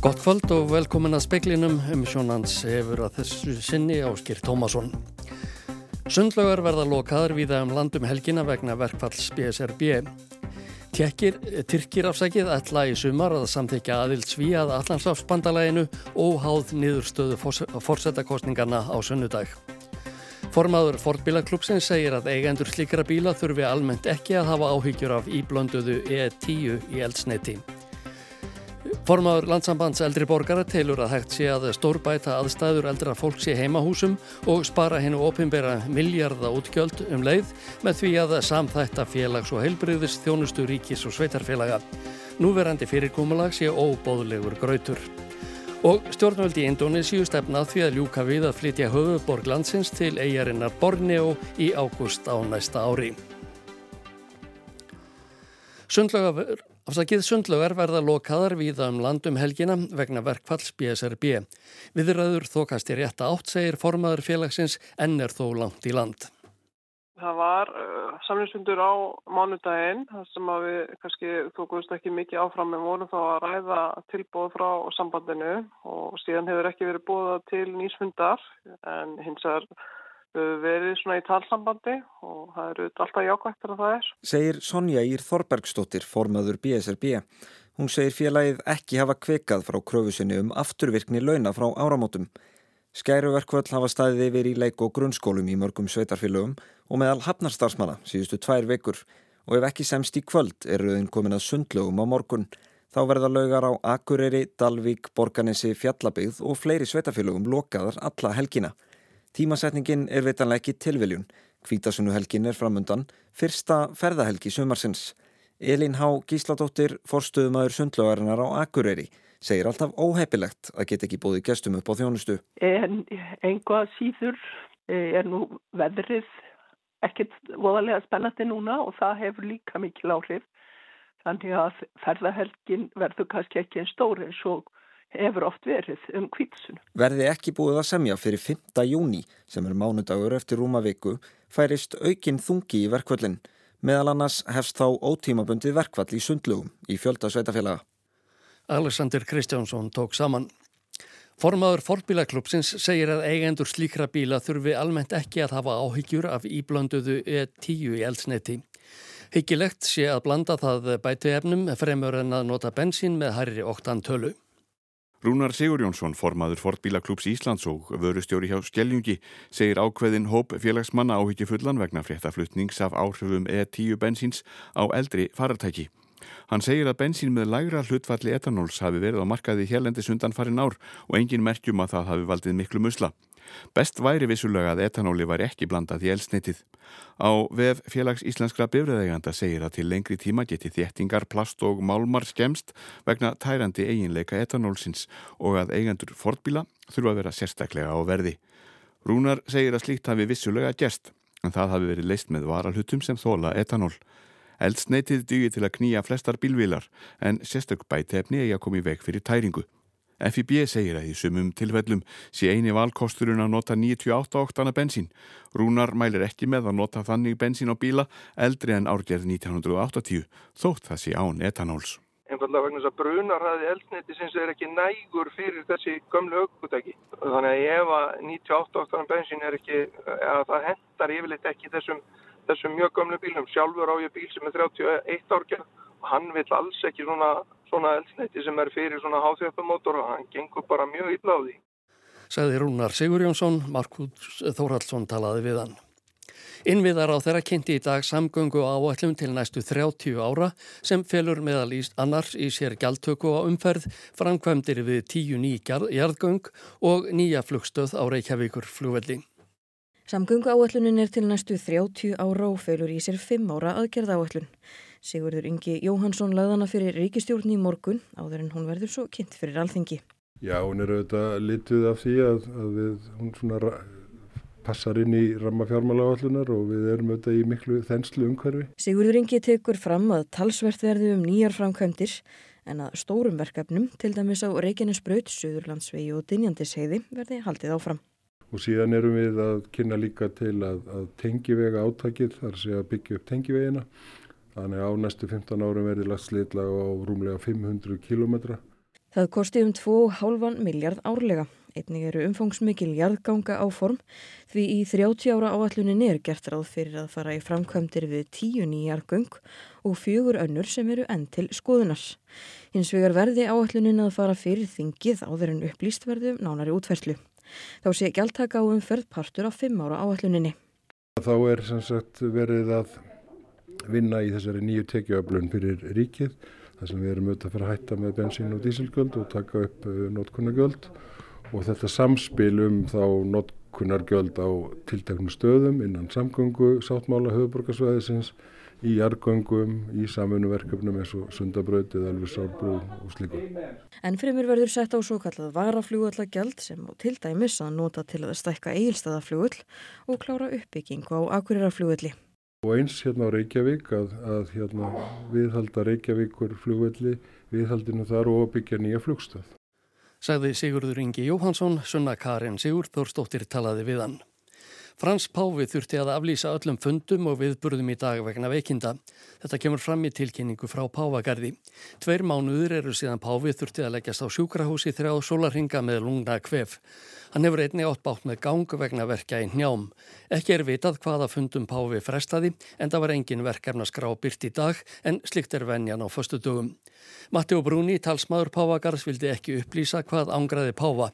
Gott kvöld og velkomin að speklinum um sjónans hefur að þessu sinni áskir Tómasson. Sundlögar verða lokaður viða um landum helgina vegna verkfalls BSRB. Tjekkir, Tyrkir afsækið ætla í sumar að samþykja aðild svíjað Allandsláfsbandalæginu og háð niðurstöðu fórsetakostningarna á sunnudag. Formaður Fordbílaklúpsin segir að eigendur slikra bíla þurfi almennt ekki að hafa áhyggjur af íblönduðu E10 í eldsneiti. Formaður landsambands eldri borgara telur að hægt sé að stórbæta aðstæður eldra fólks í heimahúsum og spara hennu opimbera miljarda útgjöld um leið með því að samþætta félags- og heilbriðis þjónustu ríkis og sveitarfélaga. Núverandi fyrirkomulag sé óbóðlegur grautur. Og stjórnvöldi í Indonésiu stefnað því að ljúka við að flytja höfuborg landsins til eigarinnar Borneo í ágúst á næsta ári. Sundlögafur Afsakið sundlögar verða lokaðar viða um landum helgina vegna verkfalls BSRB. Viðræður þókast í rétta átt segir formaður félagsins en er þó langt í land. Það var uh, samlingsfundur á mánudaginn sem við kannski þókuðust ekki mikið áfram en vorum þá að ræða tilbóð frá sambandinu og síðan hefur ekki verið bóðað til nýsfundar en hins er verið svona í talsambandi og það eru alltaf jákvægt að það er. Segir Sonja Ír Þorbergstóttir, formaður BSRB. Hún segir félagið ekki hafa kveikað frá kröfusinni um afturvirkni launa frá áramótum. Skæruverkvöld hafa staðið yfir í leik og grunnskólum í mörgum sveitarfélögum og meðal hafnarstarfsmanna síðustu tvær vekur og ef ekki semst í kvöld er rauðin komin að sundlögum á morgun þá verða laugar á Akureyri, Dalvík, Borganesi, Fjallabigð og fleiri sveitarfélögum lokaðar alla helgina. Tímasetningin er veitanlega ekki tilviljun. Kvítasunnuhelgin er framundan, fyrsta ferðahelgi sumarsins. Elin Há Gísladóttir, forstuðumæður sundlögarinnar á Akureyri, segir alltaf óheipilegt að geta ekki búið gestum upp á þjónustu. En einhvað síður eh, er nú veðrið ekkert voðalega spennandi núna og það hefur líka mikil áhrif. Þannig að ferðahelgin verður kannski ekki einn stóri eins og hefur oft verið um kvítsun. Verði ekki búið að semja fyrir 5. júni sem er mánudagur eftir rúma viku færist aukinn þungi í verkvöldin. Meðal annars hefst þá ótímabundið verkvall í sundlugum í fjölda sveitafélaga. Alexander Kristjánsson tók saman. Formaður Fordbílaklúpsins segir að eigendur slíkra bíla þurfi almennt ekki að hafa áhyggjur af íblönduðu E10 í eldsneti. Hyggilegt sé að blanda það bætu efnum fremur en að nota bensín með hærri oktan tölu. Rúnar Sigurjónsson, formaður Fortbílaklúps Íslands og vörustjóri hjá Skelljungi, segir ákveðin hóp félagsmanna áhyggju fullan vegna fréttaflutnings af áhrifum E10 bensíns á eldri farartæki. Hann segir að bensín með lægra hlutfalli etanóls hafi verið á markaði hérlendis undan farin ár og engin merkjum að það hafi valdið miklu musla. Best væri vissulega að etanóli var ekki blandað í elsnitið. Á vef félags íslenskra bifræðeganda segir að til lengri tíma geti þéttingar, plast og málmar skemst vegna tærandi eiginleika etanólsins og að eigendur fortbíla þurfa að vera sérstaklega á verði. Rúnar segir að slíkt hafi vissulega gerst en það hafi verið leist með varalhutum sem þóla etanól. Eldsneitið dygi til að knýja flestar bílvílar en sérstök bætefni eigi að koma í veg fyrir tæringu. FIB segir að í sumum tilfellum sé eini valkosturinn að nota 98 oktana bensín. Rúnar mælir ekki með að nota þannig bensín á bíla eldri en árgerð 1980, þótt það sé án etanóls. Einfallega vegna þess að brunarhæði eldsneiti sinns er ekki nægur fyrir þessi gömlu aukvutæki. Þannig að ef að 98 oktana bensín er ekki, að það hendar yfirleitt ekki þessum, þessum mjög gömlu bílum. Sjálfur á ég bíl sem er 31 árgerð og hann vil alls ekki svona svona eldsneiti sem er fyrir svona háþjöppumótor og hann gengur bara mjög illa á því. Saði Rúnar Sigur Jónsson, Markus Þórhaldsson talaði við hann. Innviðar á þeirra kynnti í dag samgöngu áallum til næstu 30 ára sem felur meðal í annars í sér gjaldtöku á umferð, framkvæmdir við 10 ný jarðgöng og nýja flugstöð á Reykjavíkur flugvelli. Samgöngu áallunin er til næstu 30 ára og felur í sér 5 ára aðgerð áallun. Sigurður Ingi Jóhansson lagðana fyrir ríkistjórn í morgun áður en hún verður svo kynnt fyrir alþingi. Já, hún er auðvitað lituð af því að, að við, hún svona passar inn í ramma fjármálagallunar og við erum auðvitað í miklu þenslu umhverfi. Sigurður Ingi tekur fram að talsvert verði um nýjar framkvæmdir en að stórum verkefnum, til dæmis á Reykjanesbraut, Suðurlandsvegi og Dinjandisheiði verði haldið áfram. Og síðan erum við að kynna líka til að, að tengivega átakið, þar sé að byggja upp tengivegina Þannig að á næstu 15 árum verði lagt slitlag á rúmlega 500 kilometra. Það kosti um 2,5 miljard árlega. Einnig eru umfangsmikil jarðganga áform því í 30 ára áallunin er gert ráð fyrir að fara í framkvæmdir við tíu nýjargöng og fjögur önnur sem eru enn til skoðunar. Hins vegar verði áallunin að fara fyrir þingið áður en upplýst verðu nánari útferðslu. Þá sé gjaldtaka á umferð partur á 5 ára áalluninni. Þá er sagt verið að vinna í þessari nýju tekjuöflun fyrir ríkið þar sem við erum auðvitað að fara að hætta með bensín og dísilgöld og taka upp uh, notkunnagöld og þetta samspil um þá notkunnargöld á tilteknum stöðum innan samgöngu, sáttmála höfuborgarsvæðisins í jargöngum, í samfunnverkefnum eins og sundabrautið, elvisárbrú og slíkum. En fremur verður sett á svo kallað varaflugvallagjald sem á til dæmis að nota til að stækka eigilstaðaflugull og klára uppbyggingu á akuriraflugulli. Og eins hérna á Reykjavík að, að hérna, viðhalda Reykjavíkur flugvelli, viðhaldinu þar og byggja nýja flugstöð. Sagði Sigurður Ingi Jóhansson, Sunna Karin Sigurþórsdóttir talaði við hann. Frans Páfi þurfti að aflýsa öllum fundum og viðburðum í dag vegna veikinda. Þetta kemur fram í tilkynningu frá Páfagarði. Tveir mánuður eru síðan Páfi þurfti að leggjast á sjúkrahúsi þrjáð sólarhinga með lungna kvef. Hann hefur einni átt bátt með gang vegna verkja í njám. Ekki er vitað hvaða fundum Páfi frestaði en það var engin verkefnaskrá byrt í dag en slikt er venjan á föstu dögum. Matteo Bruni, talsmaður Páfagarðs, vildi ekki upplýsa hvað ángraði Páfa.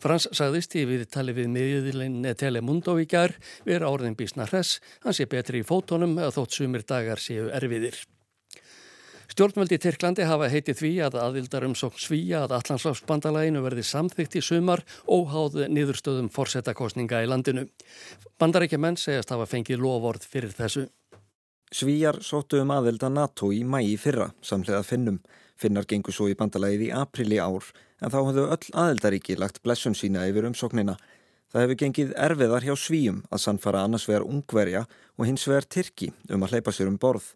Frans sagðist í viðtali við miðjuðilinn Telemundo í gær við er áriðin bísna hress, hann sé betri í fótonum að þótt sumir dagar séu erfiðir. Stjórnvöldi í Tyrklandi hafa heitið því að aðildar um sókn svíja að Allandsláfsbandalæginu verði samþygt í sumar óháð niðurstöðum forsetakostninga í landinu. Bandarækja menn segjast hafa fengið loford fyrir þessu. Svíjar sóttu um aðelda NATO í mæi fyrra, samlega finnum. Finnar gengur svo í bandalægið í aprili ár en þá hafðu öll aðeldaríki lagt blessun sína yfir umsóknina. Það hefur gengið erfiðar hjá svíjum að sannfara annars vegar ungverja og hins vegar Tyrki um að hleypa sér um borð.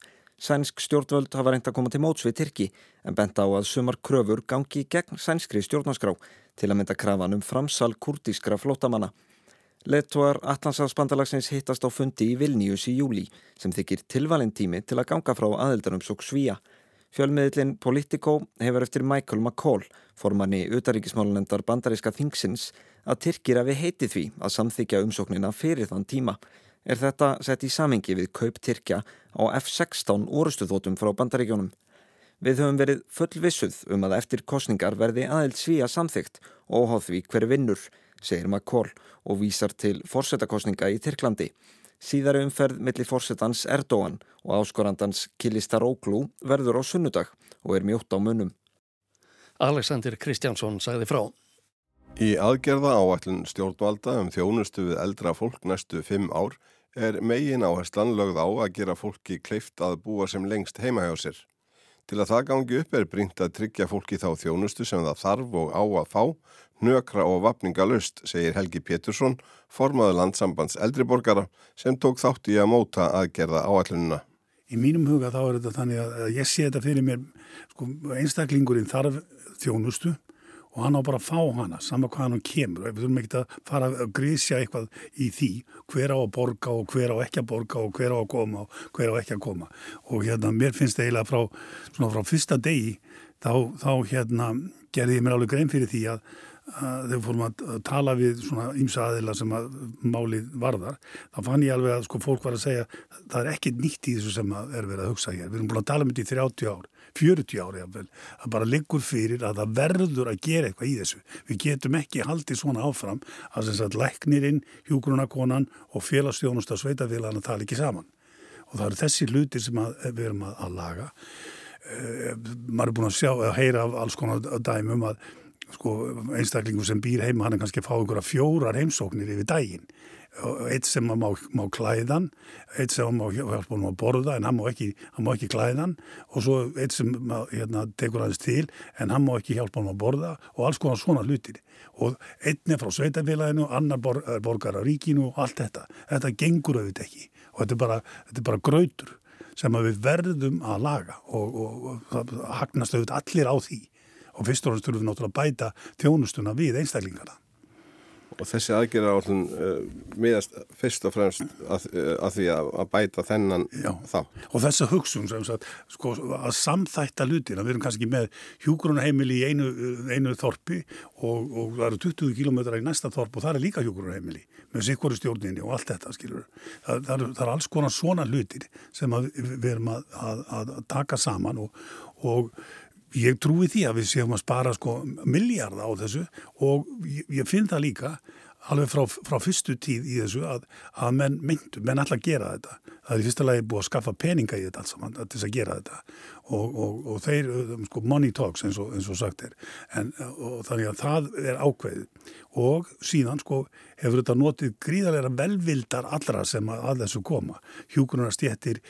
Sænsk stjórnvöld hafa reynd að koma til móts við Tyrki en benda á að sumar kröfur gangi gegn sænskri stjórnarskrá til að mynda krafan um framsal kurdískra flótamanna. Letuar Allandsafsbandalagsins hittast á fundi í Vilnius í júli sem þykir tilvalin tími til að ganga frá aðeldarum svo svíja. Fjölmiðlinn Politico hefur eftir Michael McCall, formanni utaríkismálunendar bandaríska þingsins, að Tyrkir að við heiti því að samþykja umsóknina fyrir þann tíma. Er þetta sett í samengi við kaup Tyrkja á F-16 orustuþótum frá bandaríkjónum? Við höfum verið fullvissuð um að eftir kostningar verði aðeild svíja samþygt og óháð því hver vinnur, segir McCall og vísar til fórsetakostninga í Tyrklandi. Síðari umferð millir fórsetans Erdóan og áskorandans Kilistaróglú verður á sunnudag og er mjótt á munum. Alexander Kristjánsson sagði frá. Í aðgerða áætlun stjórnvalda um þjónustu við eldra fólk næstu fimm ár er megin áherslan lögð á að gera fólki kleift að búa sem lengst heima hjá sér. Til að það gangi upp er brínt að tryggja fólki þá þjónustu sem það þarf og á að fá Nökra og vapningalust, segir Helgi Pétursson, formaður landsambands eldriborgara sem tók þátt í að móta aðgerða áallununa. Í mínum huga þá er þetta þannig að ég sé þetta fyrir mér, sko, einstaklingurinn þarf þjónustu og hann á bara að fá hana, saman hvað hann kemur. Við þurfum ekki að fara að grísja eitthvað í því, hver á að borga og hver á ekki að borga og hver á að koma og hver á ekki að koma. Og hérna, mér finnst það eiginlega frá, frá fyrsta degi, þá, þá hérna, gerði ég mér alveg grein fyrir því að þegar fórum að tala við svona ymsa aðila sem að málið varðar, þá fann ég alveg að sko fólk var að segja það er ekkit nýtt í þessu sem er verið að hugsa hér. Við erum búin að tala um þetta í 30 ár, 40 ári að bara liggur fyrir að það verður að gera eitthvað í þessu. Við getum ekki haldið svona áfram að þess að læknirinn, hjúgrunakonan og félagsstjónust að sveitafélagana tala ekki saman. Og það eru þessi hlutir sem að, við erum að, að laga. Uh, maður er búin að sjá, að heyra af alls konar dæmum að sko, einstaklingu sem býr heima hann er kannski að fá ykkur að fjórar heimsóknir yfir daginn. Eitt sem má, má klæðan eitt sem má hjálpa hann að borða en hann má ekki, hann má ekki klæðan og svo eitt sem hérna, tekur aðeins til en hann má ekki hjálpa hann að borða og alls konar svona hlutir. Og einn er frá sveitafélaginu annar bor, borgar á ríkinu og allt þetta. Þetta gengur auðvitað ekki. Og þetta er bara, þetta er bara grautur sem við verðum að laga og, og, og hagnast auðvitað allir á því og fyrst og náttúrulega bæta þjónustuna við einstaklingarna. Og þessi aðgerða átlun uh, miðast fyrst og fremst að, uh, að því að, að bæta þennan Já. þá. Og þessa hugsun sem sagt, sko, að samþætta lutina, við erum kannski með hjúgrunarheimili í einu, einu þorpi og, og það eru 20 km í næsta þorp og það er líka hjúgrunarheimili með sikkur stjórninni og allt þetta, skilur. Það, það, er, það er alls konar svona lutir sem við erum að, að taka saman og, og Ég trúi því að við séum að spara sko miljardar á þessu og ég, ég finn það líka alveg frá, frá fyrstu tíð í þessu að, að menn myndu, menn alltaf gera þetta. Það er í fyrsta lagi búið að skaffa peninga í þetta alls saman til þess að gera þetta og, og, og þeir, sko, money talks eins og, eins og sagt er. En, og þannig að það er ákveðið og síðan, sko, hefur þetta notið gríðarlega velvildar allra sem að, þessu koma. Hjúgrunarstjettir,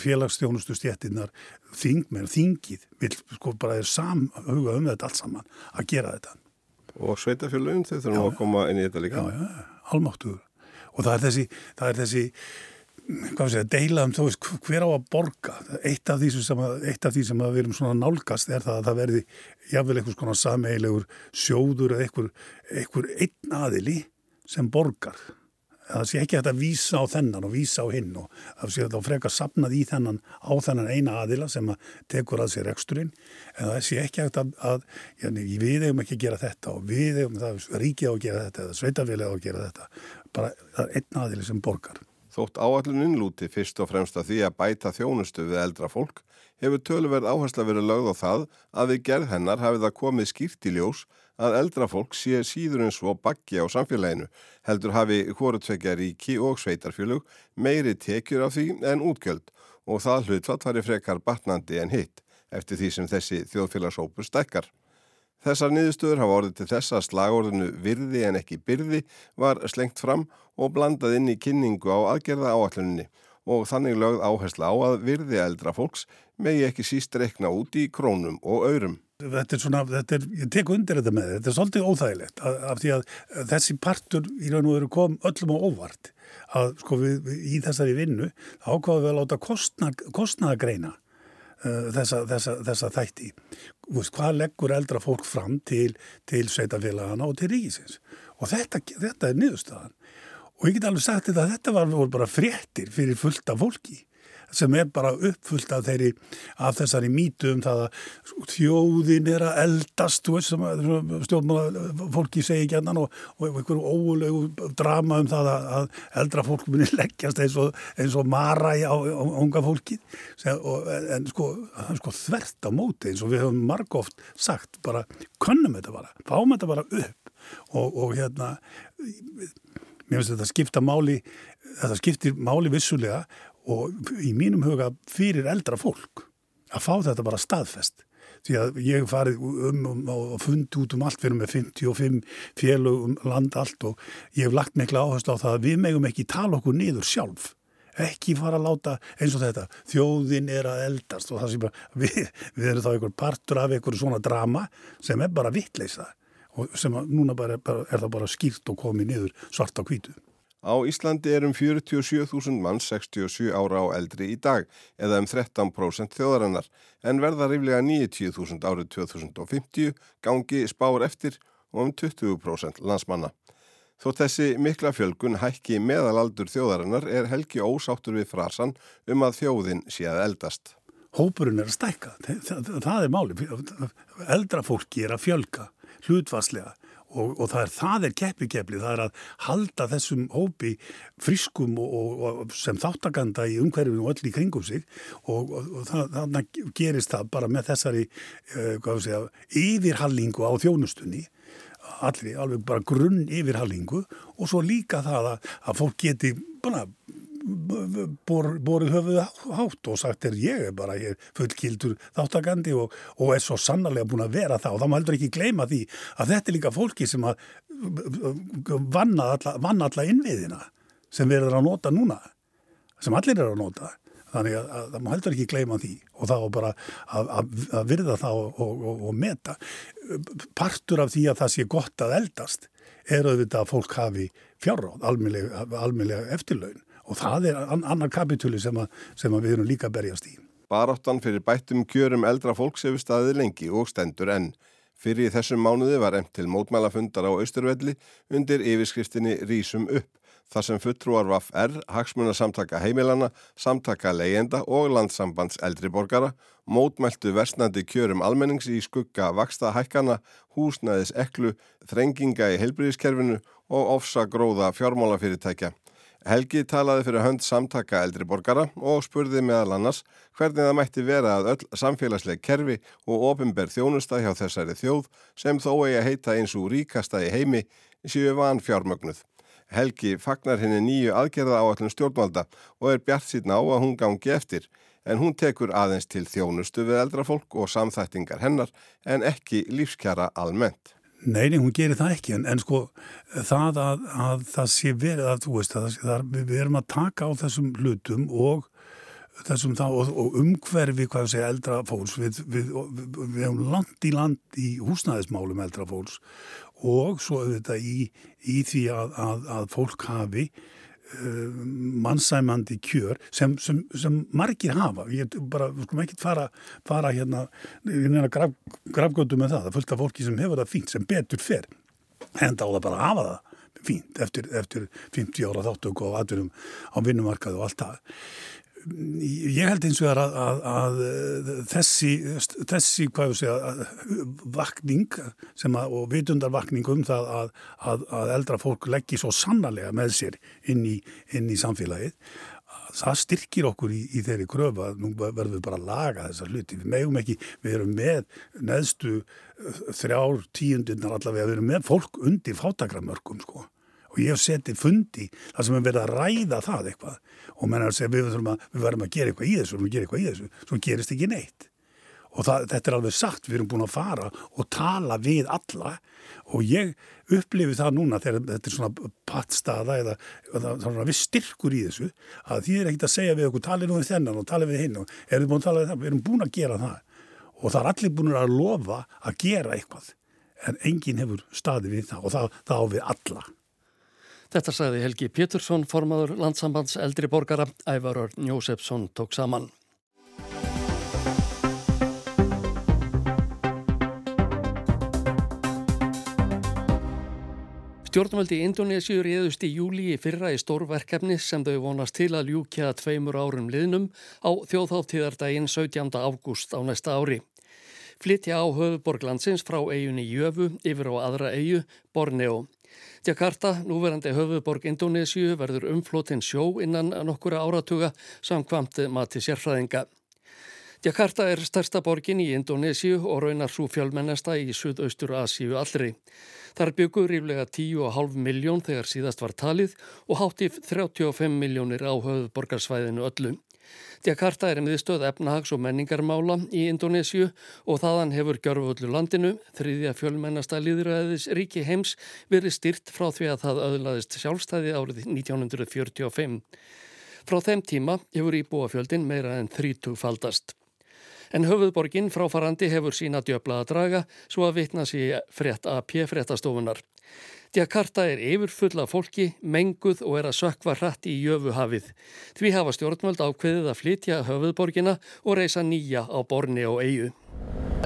félagsstjónustu stjettinnar, þingmenn, þingið, vil, sko, bara er samhuga um þetta alls saman að gera þetta og sveitafjölun þau þurfum að koma inn í þetta líka. Já, já, almáttuður og það er þessi, það er þessi hvað sé, deila um veist hver á að borga? Eitt af því sem, að, af því sem við erum svona nálgast er það að það verði jáfnvel einhvers konar sameilegur sjóður eða einhver einn aðili sem borgar það sé ekki að vísa á þennan og vísa á hinn og það sé að það freka sapnað í þennan á þennan eina aðila sem að tekur að sér eksturinn en það sé ekki að, að já, við hefum ekki að gera þetta og við hefum það ríkið á að gera þetta eða sveitafélagi á að gera þetta. Bara það er einn aðili sem borgar Þótt áalluninn lúti fyrst og fremst að því að bæta þjónustu við eldra fólk hefur töluverð áhersla verið lögð á það að við gerð hennar hafið það komið skýrt í ljós að eldra fólk sé síður en svo bakki á samfélaginu, heldur hafi hvorutvekja ríki og sveitarfjölug meiri tekjur af því en útgjöld og það hlutfatt var í frekar batnandi en hitt eftir því sem þessi þjóðfélagsópur stækkar. Þessar niðurstöður hafa orðið til þess að slagorðinu virði en ekki byrði var slengt fram og blandað inn í kynningu á aðgerða áalluninni og þannig lögð áhersla á að virði eldra fólks megi ekki síst rekna út í krónum og aurum. Þetta er svona, þetta er, ég tek undir þetta með þetta er svolítið óþægilegt af, af því að þessi partur í raun og veru kom öllum á óvart að sko við, í þessari vinnu ákvaðum við að láta kostna, kostnaðagreina þessa, þessa, þessa þætti. Vist, hvað leggur eldra fólk fram til, til sveitafélagana og til ríkisins? Og þetta, þetta er niðurstaðan. Og ég get alveg sagt þetta að þetta var bara fréttir fyrir fullta fólki sem er bara uppfullt af þeirri af þessari mítu um það að þjóðin er að eldast veist, sem stjórnmála fólki segi ekki annan og, og einhverju óulegu drama um það að, að eldra fólk munir leggjast eins og, eins og mara á, unga fólki og, en sko, sko þvert á móti eins og við höfum margóft sagt bara könnum þetta bara, fáum þetta bara upp. Og hérna mér finnst þetta skipta máli þetta skiptir máli vissulega og í mínum huga fyrir eldra fólk að fá þetta bara staðfest. Því að ég farið um og fundi út um allt fyrir með 55 félög um land allt og ég hef lagt mikla áherslu á það að við megum ekki tala okkur niður sjálf. Ekki fara að láta eins og þetta þjóðin er að eldast og það sem við, við erum þá einhver partur af einhver svona drama sem er bara vittleisa og sem núna bara, bara, er það bara skýrt og komið niður svart á kvítu Á Íslandi er um 47.000 mann 67 ára á eldri í dag eða um 13% þjóðarinnar en verða ríflega 90.000 árið 2050 gangi spár eftir og um 20% landsmanna. Þó þessi mikla fjölgun hækki meðalaldur þjóðarinnar er helgi ósáttur við frasan um að þjóðin sé að eldast. Hópurinn er að stækka, það, það er máli. Eldra fólki er að fjölga hlutvarslega og, og það er, það er keppi-keppli, það er að halda þessum hópi friskum og, og, og sem þáttakanda í umhverfinu og öll í kringum sig og þannig gerist það bara með þessari uh, segja, yfirhallingu á þjónustunni allir, alveg bara grunn yfirhallingu og svo líka það að, að fólk geti bara borið höfuð hátt og sagt er ég er bara ég er fullkildur þáttakandi og, og er svo sannarlega búin að vera það. Og þá má heldur ekki gleyma því að þetta er líka fólki sem að vanna alla, alla innviðina sem við erum að nota núna sem allir eru að nota. Þannig að, að það má heldur ekki gleyma því og þá bara að, að, að virða það og, og, og meta. Partur af því að það sé gott að eldast er auðvitað að fólk hafi fjárráð, almeinlega eftirlaun og það er annar kapitúli sem, sem við erum líka berjast í. Baráttan fyrir bættum kjörum eldra fólks hefur staðið lengi og stendur enn. Fyrir þessum mánuði var emt til mótmælafundar á Östurvelli undir yfirskriftinni Rísum upp, þar sem fulltrúar vaff R, hagsmunarsamtaka heimilana, samtaka leyenda og landsambands eldriborgara, mótmæltu versnandi kjörum almennings í skugga vaksta hækkana, húsnæðis eklu, þrenginga í heilbríðiskerfinu og ofsa gróða fjármálafyrirtækja. Helgi talaði fyrir hönd samtaka eldri borgara og spurði meðal annars hvernig það mætti vera að öll samfélagsleg kerfi og ofinberð þjónusta hjá þessari þjóð sem þó eigi að heita eins og ríkasta í heimi séu van fjármögnuð. Helgi fagnar henni nýju aðgerða á allum stjórnvalda og er bjart síðan á að hún gangi eftir en hún tekur aðeins til þjónustu við eldra fólk og samþættingar hennar en ekki lífskjara almennt. Nei, nei, hún gerir það ekki, en, en sko það að, að það sé verið að, þú veist, að, að við erum að taka á þessum hlutum og þessum þá, og, og umhverfi, hvað segja, eldra fólks, við, við, við, við hefum land í land í húsnæðismálum eldra fólks og svo auðvitað í, í því að, að fólk hafi mannsæmandi kjör sem, sem, sem margir hafa. Ég bara, við skulum ekki fara, fara hérna, graf, grafgötu með það, það fölta fólki sem hefur það fínt sem betur fer, enda á það bara hafa það fínt eftir, eftir 50 ára þáttöku og aðdurum á vinnumarkaðu og allt það ég held eins og að, að, að þessi, þessi ég segja, vakning að, og vitundarvakning um það að eldra fólk leggji svo sannarlega með sér inn í, inn í samfélagið það styrkir okkur í, í þeirri kröfu að nú verðum við bara að laga þessar hluti. Við megum ekki, við erum með neðstu þrjár tíundinnar allavega, við erum með fólk undir fátakramörkum sko og ég hef setið fundi þar sem við verðum að ræða það eitthvað. Og menna að segja við, að, við verðum að gera eitthvað í þessu, við verðum að gera eitthvað í þessu, svo gerist ekki neitt. Og það, þetta er alveg sagt, við erum búin að fara og tala við alla. Og ég upplifi það núna þegar þetta er svona pattstaða eða, eða svona við styrkur í þessu að því er ekkit að segja við okkur talið nú við þennan og talið við hinn og erum búin að tala við það, við erum búin að gera það. Og það er allir búin að lofa að gera eitthvað. En enginn hefur staði við það og það, það á við alla. Þetta sagði Helgi Pétursson, formaður landsambands eldri borgara, Ævarur Njósefsson tók saman. Stjórnvöldi í Indonésiu reyðust í júli í fyrra í stórverkefni sem þau vonast til að ljúkja tveimur árum liðnum á þjóðháttíðardaginn 17. ágúst á næsta ári. Flytja á höfuborglandsins frá eigunni Jöfu yfir á aðra eigu, Borneo. Jakarta, núverandi höfuborg Indonésiu, verður umflótin sjó innan nokkura áratuga samkvamt mati sérfræðinga. Jakarta er stærsta borgin í Indonésiu og raunar svo fjölmennesta í Suðaustur Asíu allri. Þar byggur ríflega 10,5 miljón þegar síðast var talið og háttið 35 miljónir á höfuborgarsvæðinu öllum. Jakarta er miðstöð efnahags- og menningarmála í Indonésiu og þaðan hefur gjörfullu landinu, þriðja fjölmennasta líðræðis ríki heims, verið styrt frá því að það öðlaðist sjálfstæði árið 1945. Frá þeim tíma hefur íbúafjöldin meira en 30 faldast. En höfuðborgin fráfarandi hefur sína djöbla að draga svo að vitna sér frétt AP fréttastofunar. Jakarta er yfirfull af fólki, menguð og er að sökva hratt í jöfuhafið. Því hafa stjórnvöld ákveðið að flytja höfuðborgina og reysa nýja á borni og eigu.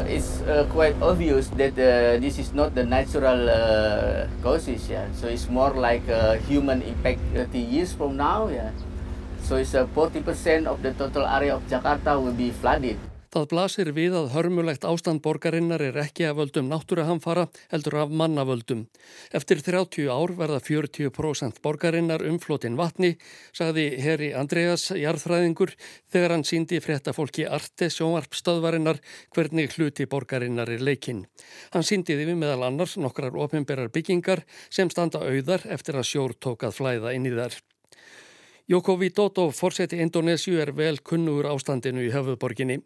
It's uh, quite obvious that uh, this is not the natural uh, causes, yeah. So it's more like a human impact 30 years from now, yeah. So it's 40% of the total area of Jakarta will be flooded. Það blasir við að hörmulegt ástand borgarinnar er ekki af völdum náttúruhamfara heldur af mannavöldum. Eftir 30 ár verða 40% borgarinnar umflotin vatni, sagði Heri Andreas jarðfræðingur þegar hann síndi frétta fólki Arte sjónvarpstöðvarinnar hvernig hluti borgarinnar er leikinn. Hann síndi því meðal annars nokkrar ofinberar byggingar sem standa auðar eftir að sjór tókað flæða inn í þær. Joko Widodo, fórseti Indonésiu, er vel kunnugur ástandinu í höfuðborginni.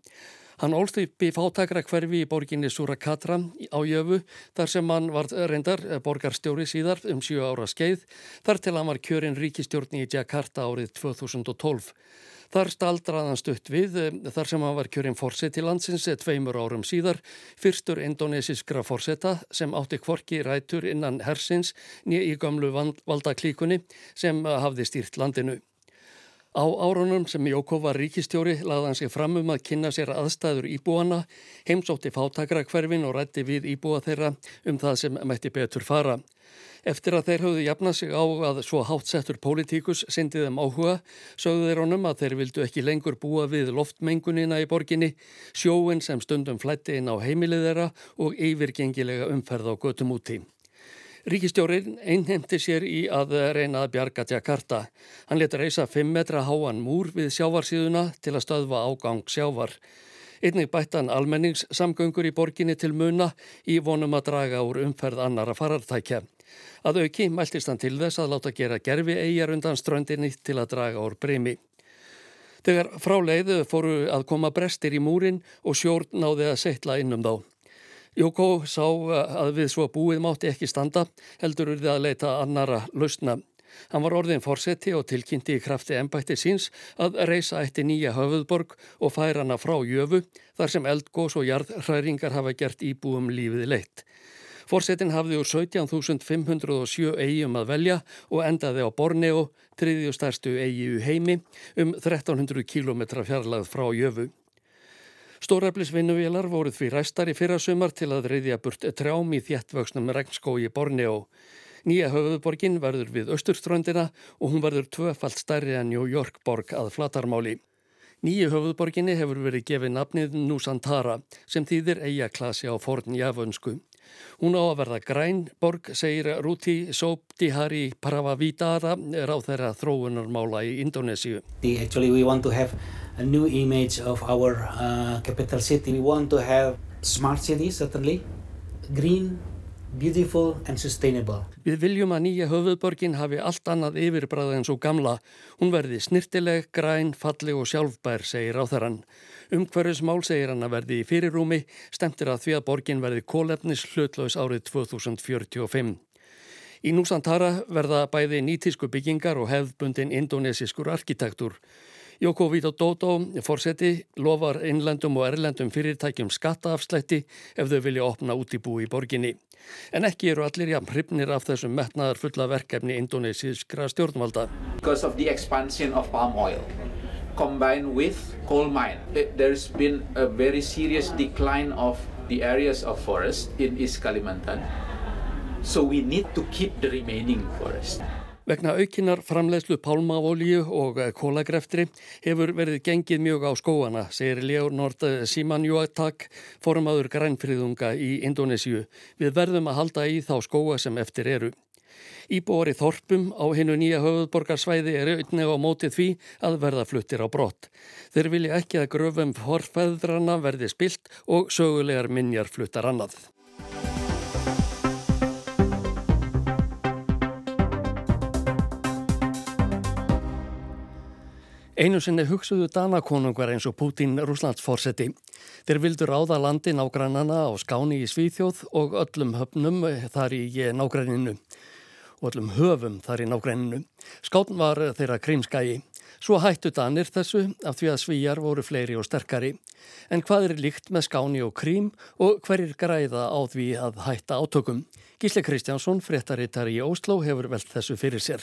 Hann ólst upp í fátakra hverfi í borginni Surakatra á Jöfu þar sem hann var reyndar borgarstjóri síðar um 7 ára skeið þar til hann var kjörinn ríkistjórni í Jakarta árið 2012. Þar staldraði hann stutt við þar sem hann var kjörinn fórseti landsins tveimur árum síðar, fyrstur indonesiskra fórseta sem átti kvorki rætur innan hersins nýja í gamlu valdaklíkunni sem hafði stýrt landinu. Á árunum sem Jókó var ríkistjóri laði hann sig fram um að kynna sér aðstæður íbúana, heimsótti fátakra hverfin og rætti við íbúa þeirra um það sem mætti betur fara. Eftir að þeir höfðu jafnað sig á að svo hátsettur pólitíkus syndið þeim áhuga, sögðu þeir honum að þeir vildu ekki lengur búa við loftmengunina í borginni, sjóin sem stundum flætti inn á heimilið þeirra og yfirgengilega umferð á götum úti. Ríkistjórin einhemti sér í að reyna að bjarga Jakarta. Hann letur reysa 5 metra háan múr við sjávarsíðuna til að stöðva ágang sjávar. Einnig bættan almenningssamgöngur í borginni til muna í vonum að draga úr umferð annara farartækja. Að auki mæltist hann til þess að láta gera gerfi eigjar undan ströndinni til að draga úr breymi. Þegar fráleiðu fóru að koma brestir í múrin og sjórn náði að setla innum þá. Jókó sá að við svo búið mátti ekki standa, heldur urði að leita annara lausna. Hann var orðin fórseti og tilkynnti í krafti ennbætti síns að reysa í nýja höfuðborg og færa hana frá jöfu þar sem eldgós og jarðhræringar hafa gert íbúum lífið leitt. Fórsetin hafði úr 17.507 eigum að velja og endaði á Borneo, triðju stærstu eigi heimi, um 1300 km fjarlagð frá Jöfu. Stóreflisvinnuvélar voruð því ræstar í fyrra sumar til að reyðja burt trjám í þjættvöksnum regnskói Borneo. Nýja höfuðborgin verður við austurströndina og hún verður tvöfalt stærri en New York borg að flatarmáli. Nýju höfuðborginni hefur verið gefið nafnið Nusantara sem þýðir eigaklasi á forn jafönsku. Hún á að verða græn borg, segir Ruti Sobtihari Pravavitara, ráð þeirra þróunarmála í Indonésiu. Actually we want to have a new image of our uh, capital city. We want to have smart cities certainly, green, beautiful and sustainable. Við viljum að nýja höfuðborgin hafi allt annað yfirbræða en svo gamla. Hún verði snirtileg, græn, falli og sjálfbær, segir ráþarann. Umhverfismál segir hann að verði í fyrirrúmi, stemtir að því að borgin verði kólefnis hlutlaus árið 2045. Í Núsantara verða bæði nýtísku byggingar og hefðbundin indonesiskur arkitektur. Joko Widodo, fórseti, lofar innlendum og erlendum fyrirtækjum skattaafslætti ef þau vilja opna út í búi í borginni. En ekki eru allir jafn hrifnir af þessum metnaðar fulla verkefni indonesiskra stjórnvalda. Because of the expansion of palm oil combined with coal mine. There's been a very serious decline of the areas of forest in East Kalimantan. So we need to keep the remaining forest. Vegna aukinar framleiðslu pálmavolíu og kólagreftri hefur verið gengið mjög á skóana, segir Leonord Simanjuatak, formadur grænfriðunga í Indonésiu. Við verðum að halda í þá skóa sem eftir eru. Íbúar í Þorpum á hinnu nýja höfuðborgarsvæði er auðnega á mótið því að verða fluttir á brott. Þeir vilja ekki að gröfum forfæðrana verði spilt og sögulegar minjar fluttar annað. Einu sinni hugsuðu Danakonungar eins og Pútín Rúslandsforsetti. Þeir vildu ráða landi nágrannana á skáni í Svíþjóð og öllum höfnum þar í nágranninu og öllum höfum þar í nágrenninu. Skátn var þeirra krímskægi. Svo hættu danir þessu af því að svíjar voru fleiri og sterkari. En hvað er líkt með skáni og krím og hverjir græða á því að hætta átökum? Gísle Kristjánsson, fréttarittar í Ósló, hefur velt þessu fyrir sér.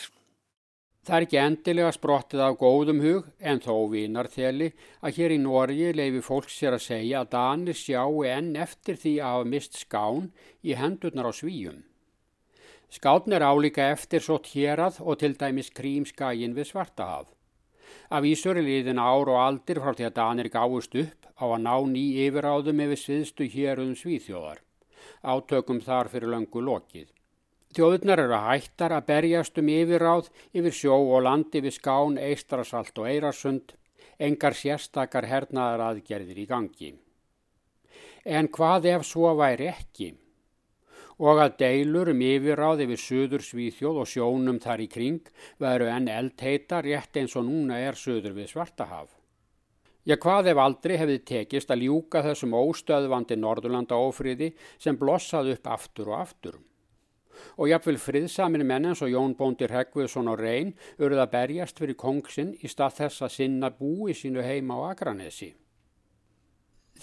Það er ekki endilega sprottið af góðum hug en þó vinarþeli að hér í Norgi leifi fólk sér að segja að Danir sjáu enn eftir því að hafa mist skán í hendurnar á svíjum. Skátn er álíka eftir svo tjerað og til dæmis krímskægin við Svartahaf. Af Ísur er liðin ár og aldir frá því að Danir gáist upp á að ná ný yfiráðum yfir sviðstu héruðum svíþjóðar. Átökum þar fyrir löngu lokið. Þjóðurnar eru hættar að berjast um yfiráð yfir sjó og landi við skán, eistrasalt og eirasund, engar sérstakar hernaðar aðgerðir í gangi. En hvað ef svo væri ekki? og að deilur um yfirráð yfir söður Svíþjóð og sjónum þar í kring veru enn eldheita rétt eins og núna er söður við Svartahaf. Já hvað ef aldrei hefði tekist að ljúka þessum óstöðvandi Norðurlanda ofriði sem blossaði upp aftur og aftur. Og jáfnvel friðsamir menn eins og Jón Bóndir Hegviðsson og Reyn urða berjast fyrir kongsinn í stað þess að sinna búi sínu heima á Akranesi.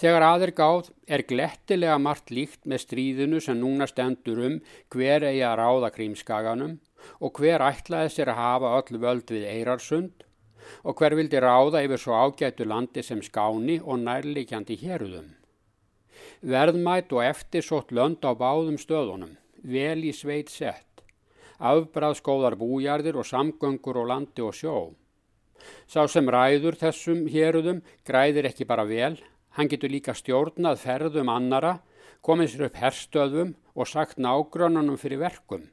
Þegar aðeir gáð er glettilega margt líkt með stríðinu sem núna stendur um hver eigi að ráða krímskaganum og hver ætlaði sér að hafa öll völd við Eirarsund og hver vildi ráða yfir svo ágætu landi sem skáni og nærlikjandi héruðum. Verðmætt og eftirsótt lönd á báðum stöðunum, vel í sveit sett, afbræðskóðar bújarðir og samgöngur og landi og sjó. Sá sem ræður þessum héruðum græðir ekki bara vel, hann getur líka stjórnað ferðum annara, komið sér upp herstöðum og sagt nágrönunum fyrir verkum,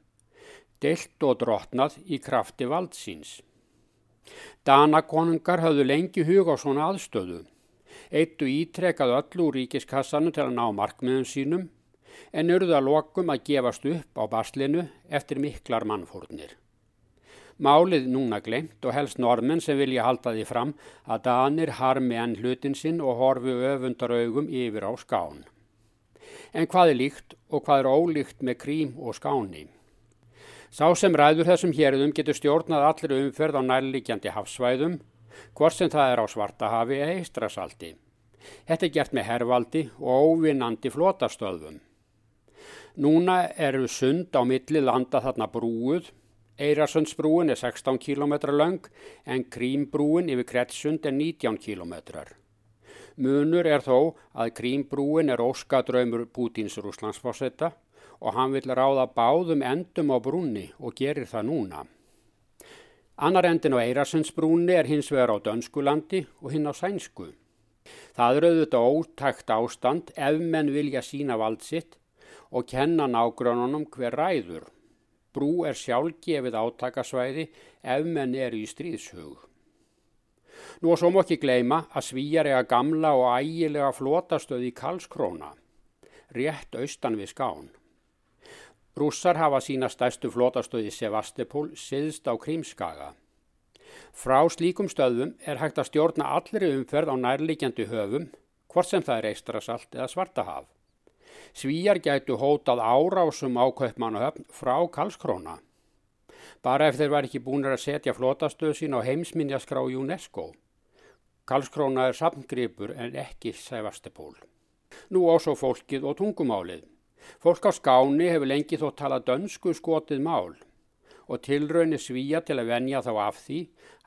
deilt og drotnað í krafti valdsíns. Danakonungar hafðu lengi hug á svona aðstöðu. Eittu ítrekað öllu úr ríkiskassanum til að ná markmiðum sínum en urðu að lokum að gefast upp á baslinu eftir miklar mannfórnir. Málið núna glemt og helst normenn sem vilja halda því fram að Danir harmi enn hlutin sinn og horfi öfundar augum yfir á skán. En hvað er líkt og hvað er ólíkt með krím og skáni? Sá sem ræður þessum hérðum getur stjórnað allir umferð á nærlíkjandi hafsvæðum, hvort sem það er á Svartahafi eða Eistrasalti. Þetta er gert með hervaldi og óvinnandi flotastöðum. Núna eru sund á milli landa þarna brúuð. Eirarsundsbrúin er 16 km lang en Krímbrúin yfir Kretsund er 19 km. Munur er þó að Krímbrúin er óskadraumur Pútins rúslandsforsetta og hann vil ráða báðum endum á brúnni og gerir það núna. Annar endin á Eirarsundsbrúnni er hins vegar á Dönskulandi og hinn á Sænsku. Það er auðvitað ótækt ástand ef menn vilja sína vald sitt og kenna nágrununum hver ræður. Brú er sjálfgefið átakasvæði ef menn er í stríðshug. Nú og svo má ekki gleima að svíjar ega gamla og ægilega flotastöði í Karlskróna, rétt austan við skán. Rússar hafa sína stærstu flótastöði Sevastopol siðst á Krímskaga. Frá slíkum stöðum er hægt að stjórna allri umferð á nærlikjandi höfum, hvort sem það er eistrasalt eða svartahaf. Svíjar gætu hótað árásum á Kaupmannahöfn frá Kalskróna. Bara ef þeir var ekki búin að setja flótastöð sín á heimsminjaskrá UNESCO. Kalskróna er samgripur en ekki Sevastopol. Nú ásó fólkið og tungumálið. Fólk á skáni hefur lengi þó talað dönsku skotið mál og tilraunir svíja til að venja þá af því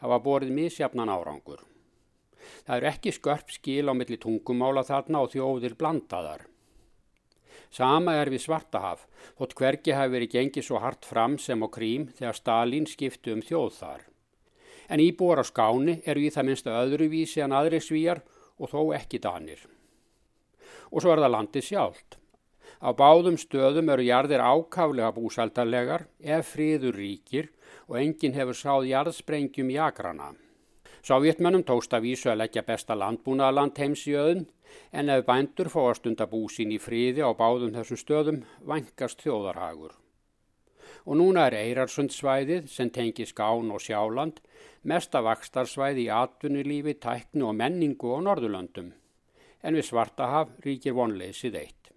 hafa borið misjafnan árangur. Það eru ekki skörp skil á milli tungumála þarna og þjóðir blandaðar. Sama er við Svartahaf, þótt hvergi hafi verið gengið svo hart fram sem á krím þegar Stalin skiptu um þjóð þar. En íbúar á skáni eru í það minnsta öðruvísi en aðri svíjar og þó ekki danir. Og svo er það landið sjálft. Á báðum stöðum eru jarðir ákaflega búsaldarlegar ef friður ríkir og enginn hefur sáð jarðsprengjum í agrana. Sovjetmönnum tókst að vísu að leggja besta landbúnaðaland heims í öðun en ef bændur fá að stunda búsín í friði á báðum þessum stöðum vangast þjóðarhagur. Og núna er Eirarsundsvæðið sem tengi Skán og Sjáland mesta vakstarsvæði í atvinnulífi, tæknu og menningu á Norðurlöndum en við Svartahaf ríkir vonleysið eitt.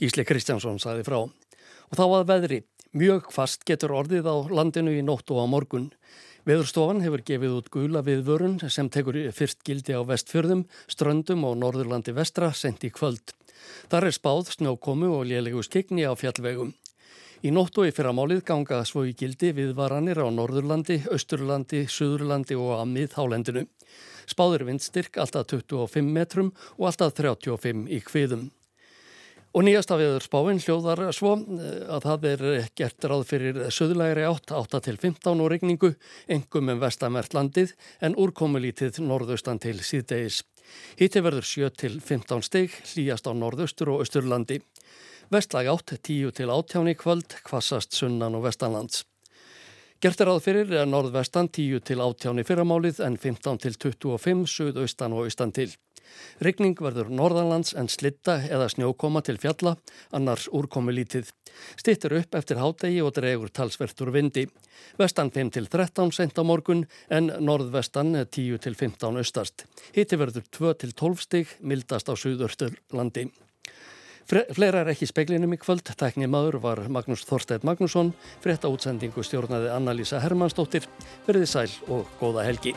Gísli Kristjánsson saði frá. Og þá að veðri, mjög fast getur orðið á landinu í nótt og á morgun. Veðurstofan hefur gefið út gula viðvörun sem tekur fyrst gildi á vestfjörðum, ströndum og norðurlandi vestra sent í kvöld. Þar er spáð snjókomu og lélegu skegni á fjallvegum. Í nótt og í fyrramálið ganga svo í gildi viðvaranir á Norðurlandi, Östurlandi, Suðurlandi og að miðhálendinu. Spáður vindstyrk alltaf 25 metrum og alltaf 35 í hviðum. Og nýjasta viður spáinn hljóðar svo eh, að það er gert ráð fyrir söðulegri átt, 8 til 15 og regningu, engum um vestamert landið en úrkomulítið norðaustan til síðdegis. Hitti verður 7 til 15 steg, hlýjast á norðaustur og austurlandi. Vestlag átt 10 til 18 í kvöld, kvassast sunnan og vestanlands. Gert er ráð fyrir norðvestan 10 til 18 í fyrramálið en 15 til 25 suðaustan og austan til. Regning verður norðanlands en slitta eða snjókoma til fjalla, annars úrkomi lítið. Stittur upp eftir hádegi og dregur talsvertur vindi. Vestan 5 til 13 sent á morgun en norðvestan 10 til 15 austast. Hitti verður 2 til 12 stig, mildast á suðurstur landi. Fleira er ekki speklinum í kvöld. Tækni maður var Magnús Þorstedt Magnússon. Frétta útsendingu stjórnaði Anna-Lísa Hermannsdóttir. Verði sæl og góða helgi.